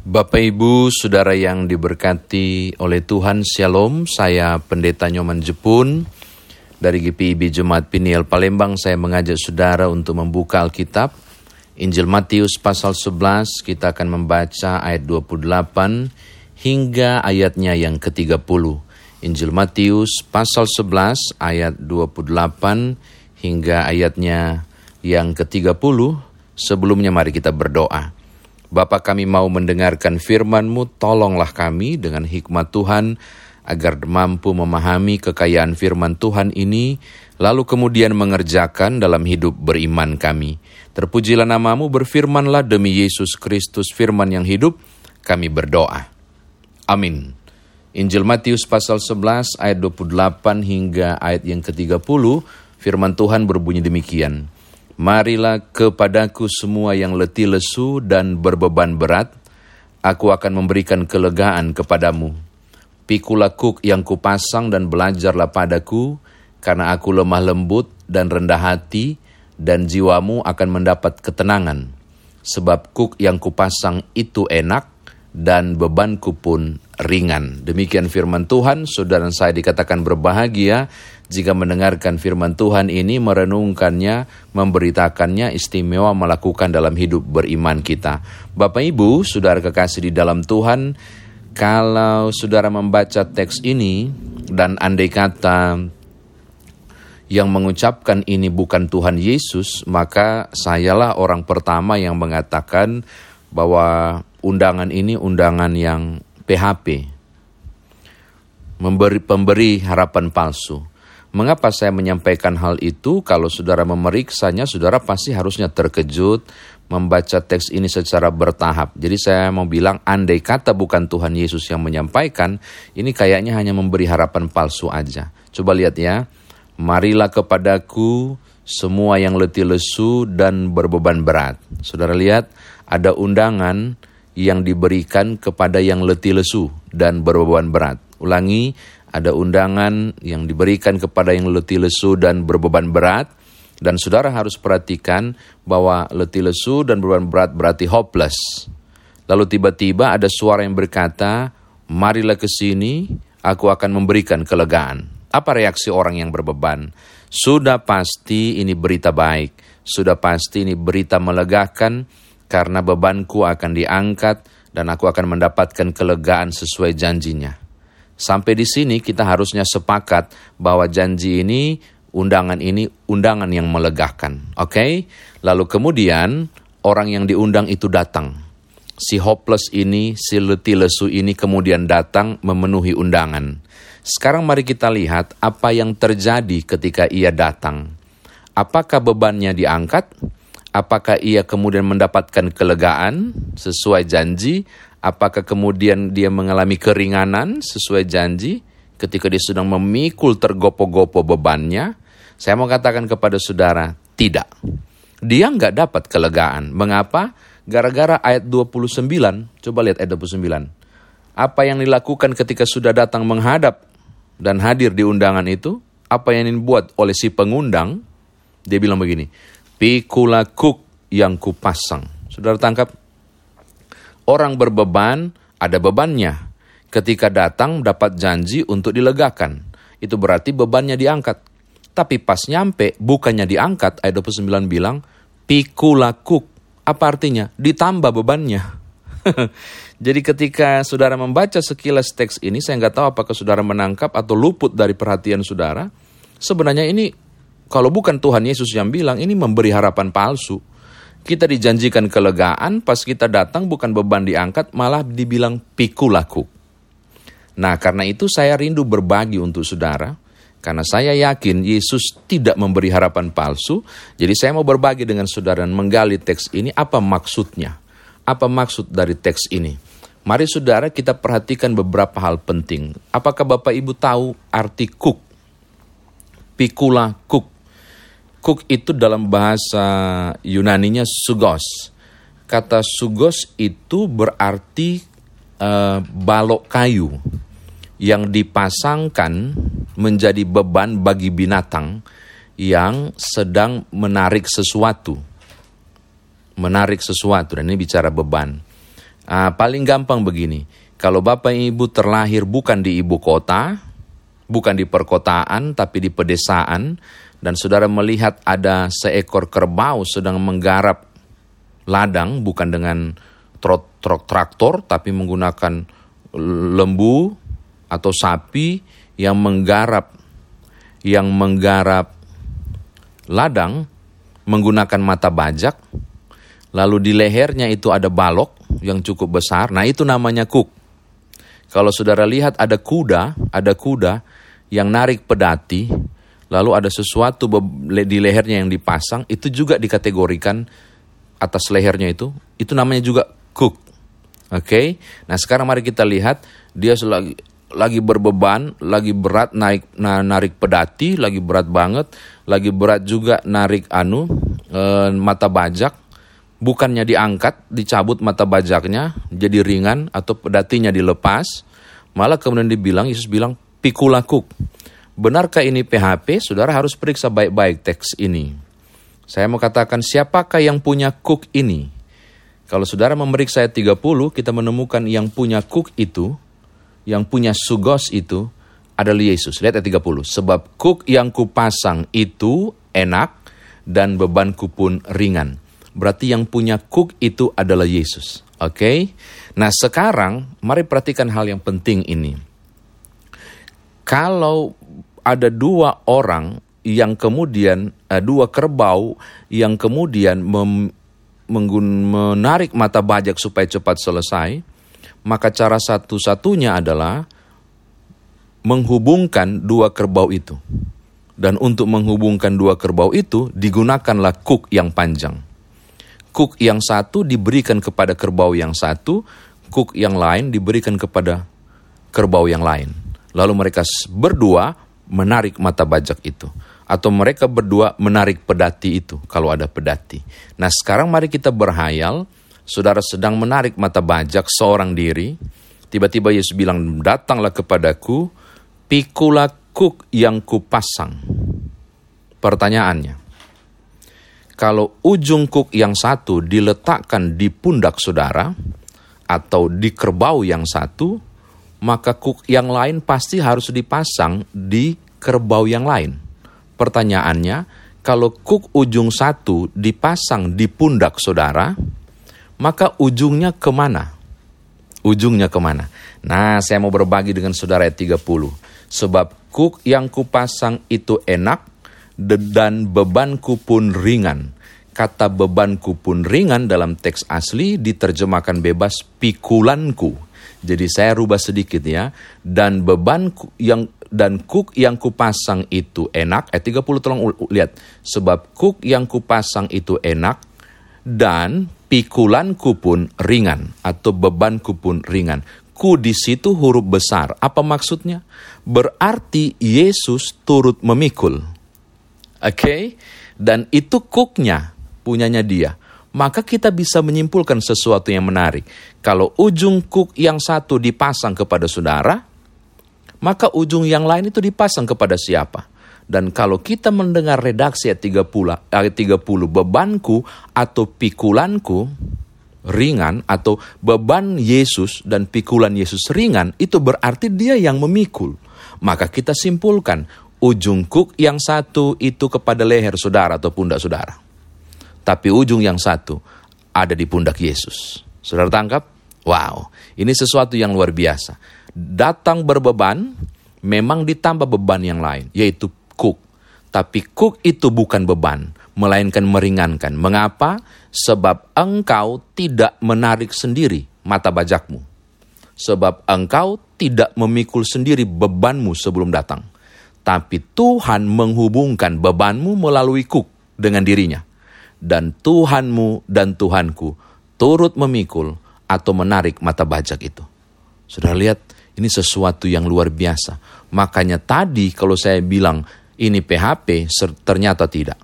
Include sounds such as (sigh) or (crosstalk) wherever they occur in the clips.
Bapak Ibu, Saudara yang diberkati oleh Tuhan, Shalom. Saya Pendeta Nyoman Jepun dari GPIB Jemaat Piniel Palembang. Saya mengajak Saudara untuk membuka Alkitab. Injil Matius pasal 11, kita akan membaca ayat 28 hingga ayatnya yang ke-30. Injil Matius pasal 11 ayat 28 hingga ayatnya yang ke-30. Sebelumnya mari kita berdoa. Bapa kami mau mendengarkan firman-Mu, tolonglah kami dengan hikmat Tuhan, agar mampu memahami kekayaan firman Tuhan ini, lalu kemudian mengerjakan dalam hidup beriman kami. Terpujilah namamu, berfirmanlah demi Yesus Kristus firman yang hidup, kami berdoa. Amin. Injil Matius pasal 11 ayat 28 hingga ayat yang ke-30, firman Tuhan berbunyi demikian. Marilah kepadaku semua yang letih lesu dan berbeban berat, aku akan memberikan kelegaan kepadamu. Pikulah kuk yang kupasang dan belajarlah padaku, karena aku lemah lembut dan rendah hati, dan jiwamu akan mendapat ketenangan. Sebab kuk yang kupasang itu enak, dan bebanku pun ringan. Demikian firman Tuhan, saudara saya dikatakan berbahagia jika mendengarkan firman Tuhan ini, merenungkannya, memberitakannya, istimewa melakukan dalam hidup beriman kita. Bapak Ibu, saudara kekasih di dalam Tuhan, kalau saudara membaca teks ini dan andai kata yang mengucapkan ini bukan Tuhan Yesus, maka sayalah orang pertama yang mengatakan bahwa undangan ini undangan yang PHP, memberi pemberi harapan palsu. Mengapa saya menyampaikan hal itu? Kalau saudara memeriksanya, saudara pasti harusnya terkejut membaca teks ini secara bertahap. Jadi saya mau bilang, andai kata bukan Tuhan Yesus yang menyampaikan, ini kayaknya hanya memberi harapan palsu aja. Coba lihat ya, marilah kepadaku semua yang letih lesu dan berbeban berat. Saudara lihat, ada undangan yang diberikan kepada yang letih lesu dan berbeban berat. Ulangi, ada undangan yang diberikan kepada yang letih lesu dan berbeban berat. Dan saudara harus perhatikan bahwa letih lesu dan beban berat berarti hopeless. Lalu tiba-tiba ada suara yang berkata, marilah ke sini, aku akan memberikan kelegaan. Apa reaksi orang yang berbeban? Sudah pasti ini berita baik, sudah pasti ini berita melegakan, karena bebanku akan diangkat dan aku akan mendapatkan kelegaan sesuai janjinya. Sampai di sini kita harusnya sepakat bahwa janji ini, undangan ini, undangan yang melegakan. Oke? Okay? Lalu kemudian orang yang diundang itu datang. Si hopeless ini, si letih lesu ini kemudian datang memenuhi undangan. Sekarang mari kita lihat apa yang terjadi ketika ia datang. Apakah bebannya diangkat? Apakah ia kemudian mendapatkan kelegaan sesuai janji Apakah kemudian dia mengalami keringanan sesuai janji ketika dia sedang memikul tergopo-gopo bebannya? Saya mau katakan kepada saudara, tidak. Dia nggak dapat kelegaan. Mengapa? Gara-gara ayat 29. Coba lihat ayat 29. Apa yang dilakukan ketika sudah datang menghadap dan hadir di undangan itu? Apa yang dibuat oleh si pengundang? Dia bilang begini, Pikula kuk yang kupasang. Saudara tangkap? Orang berbeban ada bebannya. Ketika datang dapat janji untuk dilegakan. Itu berarti bebannya diangkat. Tapi pas nyampe bukannya diangkat, ayat 29 bilang, pikulakuk. Apa artinya? Ditambah bebannya. (laughs) Jadi ketika saudara membaca sekilas teks ini, saya nggak tahu apakah saudara menangkap atau luput dari perhatian saudara. Sebenarnya ini kalau bukan Tuhan Yesus yang bilang, ini memberi harapan palsu. Kita dijanjikan kelegaan, pas kita datang bukan beban diangkat, malah dibilang pikulaku. Nah, karena itu saya rindu berbagi untuk saudara, karena saya yakin Yesus tidak memberi harapan palsu, jadi saya mau berbagi dengan saudara dan menggali teks ini apa maksudnya. Apa maksud dari teks ini? Mari saudara kita perhatikan beberapa hal penting. Apakah Bapak Ibu tahu arti kuk? Pikula kuk. Kuk itu dalam bahasa Yunaninya sugos. Kata sugos itu berarti uh, balok kayu yang dipasangkan menjadi beban bagi binatang yang sedang menarik sesuatu. Menarik sesuatu, dan ini bicara beban. Uh, paling gampang begini, kalau Bapak Ibu terlahir bukan di ibu kota, bukan di perkotaan, tapi di pedesaan, dan saudara melihat ada seekor kerbau sedang menggarap ladang, bukan dengan trok, trok traktor, tapi menggunakan lembu atau sapi yang menggarap yang menggarap ladang menggunakan mata bajak, lalu di lehernya itu ada balok yang cukup besar. Nah, itu namanya kuk. Kalau saudara lihat ada kuda, ada kuda yang narik pedati, lalu ada sesuatu di lehernya yang dipasang, itu juga dikategorikan atas lehernya itu, itu namanya juga kuk. Oke, okay? nah sekarang mari kita lihat dia selagi lagi berbeban, lagi berat naik na, narik pedati, lagi berat banget, lagi berat juga narik anu e, mata bajak, bukannya diangkat, dicabut mata bajaknya jadi ringan atau pedatinya dilepas, malah kemudian dibilang Yesus bilang pikulakuk. Benarkah ini PHP? Saudara harus periksa baik-baik teks ini. Saya mau katakan siapakah yang punya kuk ini? Kalau saudara memeriksa ayat 30, kita menemukan yang punya kuk itu yang punya sugos itu adalah Yesus. Lihat ayat 30. Sebab kuk yang kupasang itu enak dan bebanku pun ringan. Berarti yang punya kuk itu adalah Yesus. Oke? Okay? Nah sekarang mari perhatikan hal yang penting ini. Kalau ada dua orang yang kemudian, uh, dua kerbau yang kemudian mem, menarik mata bajak supaya cepat selesai, maka cara satu-satunya adalah menghubungkan dua kerbau itu. Dan untuk menghubungkan dua kerbau itu digunakanlah kuk yang panjang. Kuk yang satu diberikan kepada kerbau yang satu, kuk yang lain diberikan kepada kerbau yang lain. Lalu mereka berdua menarik mata bajak itu. Atau mereka berdua menarik pedati itu, kalau ada pedati. Nah sekarang mari kita berhayal, saudara sedang menarik mata bajak seorang diri, tiba-tiba Yesus bilang, datanglah kepadaku, pikulah kuk yang kupasang. Pertanyaannya, kalau ujung kuk yang satu diletakkan di pundak saudara, atau di kerbau yang satu, maka kuk yang lain pasti harus dipasang di kerbau yang lain. Pertanyaannya, kalau kuk ujung satu dipasang di pundak saudara, maka ujungnya ke mana? Ujungnya ke mana? Nah, saya mau berbagi dengan saudara ayat 30. Sebab kuk yang kupasang itu enak dan bebanku pun ringan. Kata bebanku pun ringan dalam teks asli diterjemahkan bebas pikulanku. Jadi saya rubah sedikit ya. Dan bebanku yang dan kuk yang kupasang itu enak. Ayat 30 tolong lihat. Sebab kuk yang kupasang itu enak dan pikulanku pun ringan atau bebanku pun ringan. Ku di situ huruf besar. Apa maksudnya? Berarti Yesus turut memikul. Oke? Okay? Dan itu kuknya, punyanya dia. Maka kita bisa menyimpulkan sesuatu yang menarik. Kalau ujung kuk yang satu dipasang kepada saudara, maka ujung yang lain itu dipasang kepada siapa? Dan kalau kita mendengar redaksi ayat 30, ayat 30 bebanku atau pikulanku ringan atau beban Yesus dan pikulan Yesus ringan itu berarti dia yang memikul. Maka kita simpulkan ujung kuk yang satu itu kepada leher saudara atau pundak saudara. Tapi ujung yang satu ada di pundak Yesus. Saudara tangkap? Wow, ini sesuatu yang luar biasa. Datang berbeban, memang ditambah beban yang lain, yaitu kuk. Tapi kuk itu bukan beban, melainkan meringankan. Mengapa? Sebab engkau tidak menarik sendiri mata bajakmu. Sebab engkau tidak memikul sendiri bebanmu sebelum datang. Tapi Tuhan menghubungkan bebanmu melalui kuk dengan dirinya. Dan Tuhanmu dan Tuhanku turut memikul atau menarik mata bajak itu. Sudah lihat, ini sesuatu yang luar biasa. Makanya tadi kalau saya bilang ini PHP, ternyata tidak.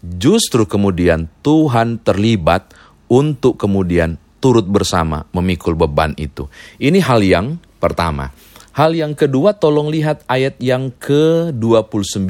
Justru kemudian Tuhan terlibat untuk kemudian turut bersama memikul beban itu. Ini hal yang pertama. Hal yang kedua, tolong lihat ayat yang ke-29.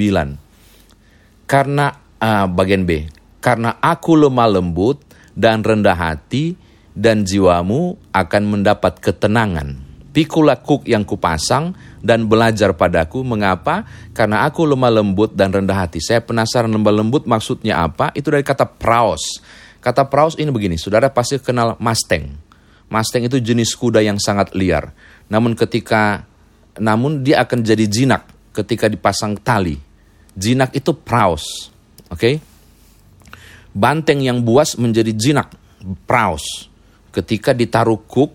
Karena uh, bagian B, karena aku lemah lembut dan rendah hati, dan jiwamu akan mendapat ketenangan. Pikulah kuk yang kupasang dan belajar padaku. Mengapa? Karena aku lemah lembut dan rendah hati. Saya penasaran lemah lembut maksudnya apa? Itu dari kata praus. Kata praus ini begini, saudara pasti kenal Mustang. Mustang itu jenis kuda yang sangat liar. Namun ketika, namun dia akan jadi jinak ketika dipasang tali. Jinak itu praus. Oke? Okay? Banteng yang buas menjadi jinak, praus. Ketika ditaruh kuk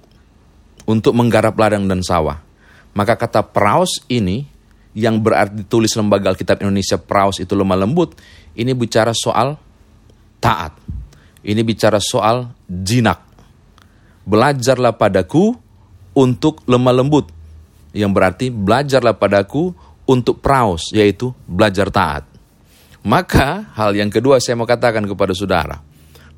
untuk menggarap ladang dan sawah. Maka kata praus ini yang berarti tulis lembaga Alkitab Indonesia praus itu lemah lembut, ini bicara soal taat. Ini bicara soal jinak. Belajarlah padaku untuk lemah lembut. Yang berarti belajarlah padaku untuk praus, yaitu belajar taat. Maka hal yang kedua saya mau katakan kepada saudara,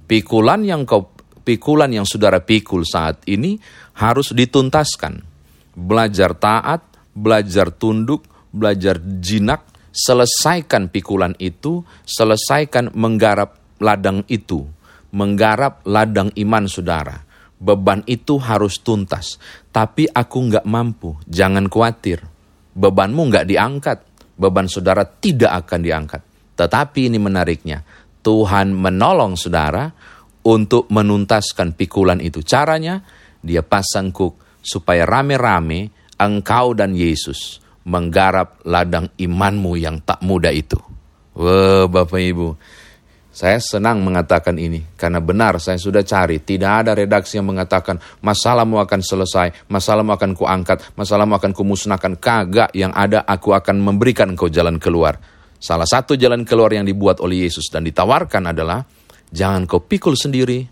pikulan yang kau pikulan yang saudara pikul saat ini harus dituntaskan. Belajar taat, belajar tunduk, belajar jinak, selesaikan pikulan itu, selesaikan menggarap ladang itu, menggarap ladang iman saudara. Beban itu harus tuntas, tapi aku nggak mampu. Jangan khawatir, bebanmu nggak diangkat, beban saudara tidak akan diangkat. Tetapi ini menariknya, Tuhan menolong saudara untuk menuntaskan pikulan itu. Caranya, dia pasang kuk supaya rame-rame engkau dan Yesus menggarap ladang imanmu yang tak mudah itu. Wah, Bapak Ibu, saya senang mengatakan ini karena benar saya sudah cari. Tidak ada redaksi yang mengatakan masalahmu akan selesai, masalahmu akan kuangkat, masalahmu akan kumusnahkan. Kagak yang ada aku akan memberikan engkau jalan keluar. Salah satu jalan keluar yang dibuat oleh Yesus dan ditawarkan adalah jangan kau pikul sendiri.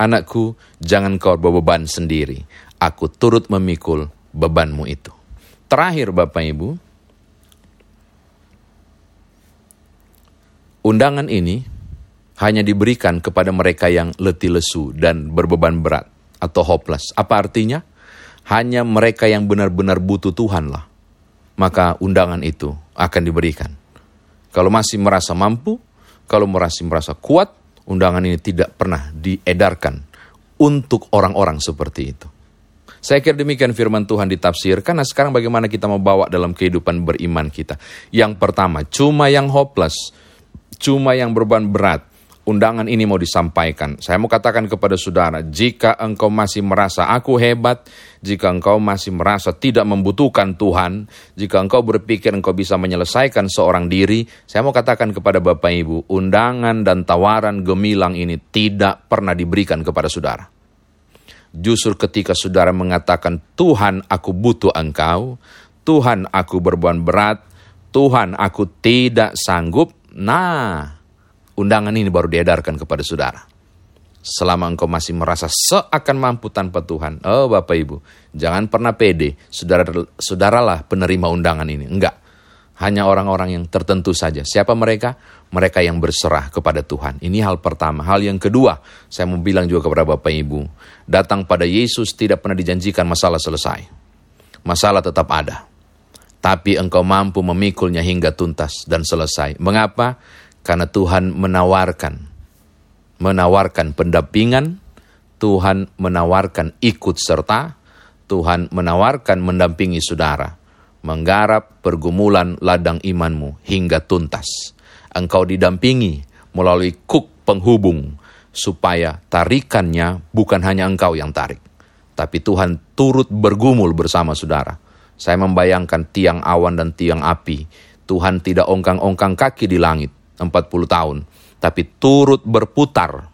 Anakku, jangan kau beban sendiri. Aku turut memikul bebanmu itu. Terakhir Bapak Ibu, undangan ini hanya diberikan kepada mereka yang letih lesu dan berbeban berat atau hopeless. Apa artinya? Hanya mereka yang benar-benar butuh Tuhan lah. Maka undangan itu akan diberikan. Kalau masih merasa mampu, kalau masih merasa kuat, undangan ini tidak pernah diedarkan untuk orang-orang seperti itu. Saya kira demikian firman Tuhan ditafsirkan. Nah sekarang bagaimana kita mau bawa dalam kehidupan beriman kita. Yang pertama, cuma yang hopeless, cuma yang beban berat, undangan ini mau disampaikan. Saya mau katakan kepada saudara, jika engkau masih merasa aku hebat, jika engkau masih merasa tidak membutuhkan Tuhan, jika engkau berpikir engkau bisa menyelesaikan seorang diri, saya mau katakan kepada Bapak Ibu, undangan dan tawaran gemilang ini tidak pernah diberikan kepada saudara. Justru ketika saudara mengatakan, Tuhan aku butuh engkau, Tuhan aku berbuat berat, Tuhan aku tidak sanggup, nah undangan ini baru diedarkan kepada saudara. Selama engkau masih merasa seakan mampu tanpa Tuhan, oh Bapak Ibu, jangan pernah pede, saudara saudaralah penerima undangan ini. Enggak, hanya orang-orang yang tertentu saja. Siapa mereka? Mereka yang berserah kepada Tuhan. Ini hal pertama. Hal yang kedua, saya mau bilang juga kepada Bapak Ibu, datang pada Yesus tidak pernah dijanjikan masalah selesai. Masalah tetap ada. Tapi engkau mampu memikulnya hingga tuntas dan selesai. Mengapa? Karena Tuhan menawarkan, menawarkan pendampingan, Tuhan menawarkan ikut serta, Tuhan menawarkan mendampingi saudara, menggarap pergumulan ladang imanmu hingga tuntas. Engkau didampingi melalui kuk penghubung, supaya tarikannya bukan hanya engkau yang tarik, tapi Tuhan turut bergumul bersama saudara. Saya membayangkan tiang awan dan tiang api. Tuhan tidak ongkang-ongkang kaki di langit, 40 tahun, tapi turut berputar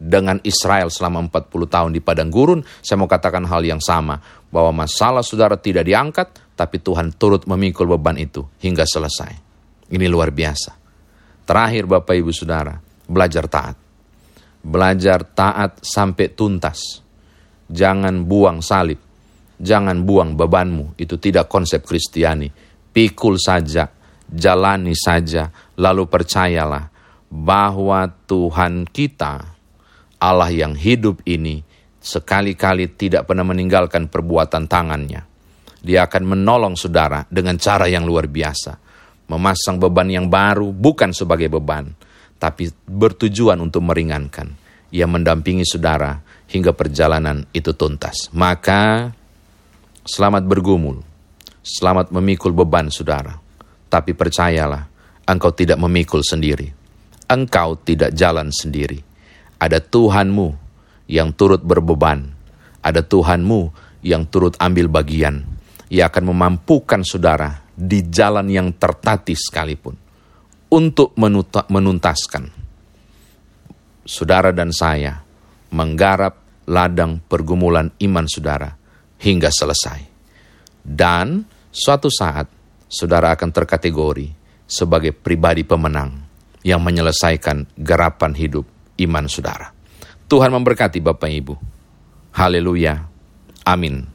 dengan Israel selama 40 tahun di padang gurun, saya mau katakan hal yang sama, bahwa masalah saudara tidak diangkat, tapi Tuhan turut memikul beban itu hingga selesai. Ini luar biasa. Terakhir Bapak Ibu Saudara, belajar taat. Belajar taat sampai tuntas. Jangan buang salib. Jangan buang bebanmu. Itu tidak konsep Kristiani. Pikul saja, jalani saja, lalu percayalah bahwa Tuhan kita, Allah yang hidup ini, sekali-kali tidak pernah meninggalkan perbuatan tangannya. Dia akan menolong saudara dengan cara yang luar biasa. Memasang beban yang baru bukan sebagai beban, tapi bertujuan untuk meringankan. Ia mendampingi saudara hingga perjalanan itu tuntas. Maka selamat bergumul, selamat memikul beban saudara. Tapi percayalah, engkau tidak memikul sendiri. Engkau tidak jalan sendiri. Ada Tuhanmu yang turut berbeban. Ada Tuhanmu yang turut ambil bagian. Ia akan memampukan saudara di jalan yang tertatih sekalipun untuk menuntaskan saudara dan saya menggarap ladang pergumulan iman saudara hingga selesai. Dan suatu saat saudara akan terkategori sebagai pribadi pemenang yang menyelesaikan garapan hidup iman saudara. Tuhan memberkati Bapak Ibu. Haleluya. Amin.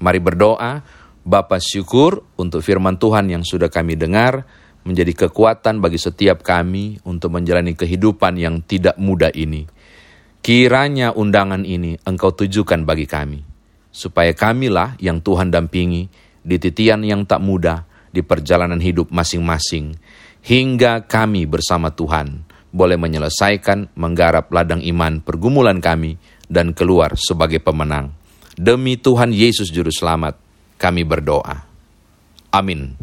Mari berdoa, Bapak syukur untuk firman Tuhan yang sudah kami dengar, menjadi kekuatan bagi setiap kami untuk menjalani kehidupan yang tidak mudah ini Kiranya undangan ini engkau tujukan bagi kami, supaya kamilah yang Tuhan dampingi di titian yang tak mudah di perjalanan hidup masing-masing, hingga kami bersama Tuhan boleh menyelesaikan menggarap ladang iman pergumulan kami dan keluar sebagai pemenang. Demi Tuhan Yesus Juru Selamat, kami berdoa. Amin.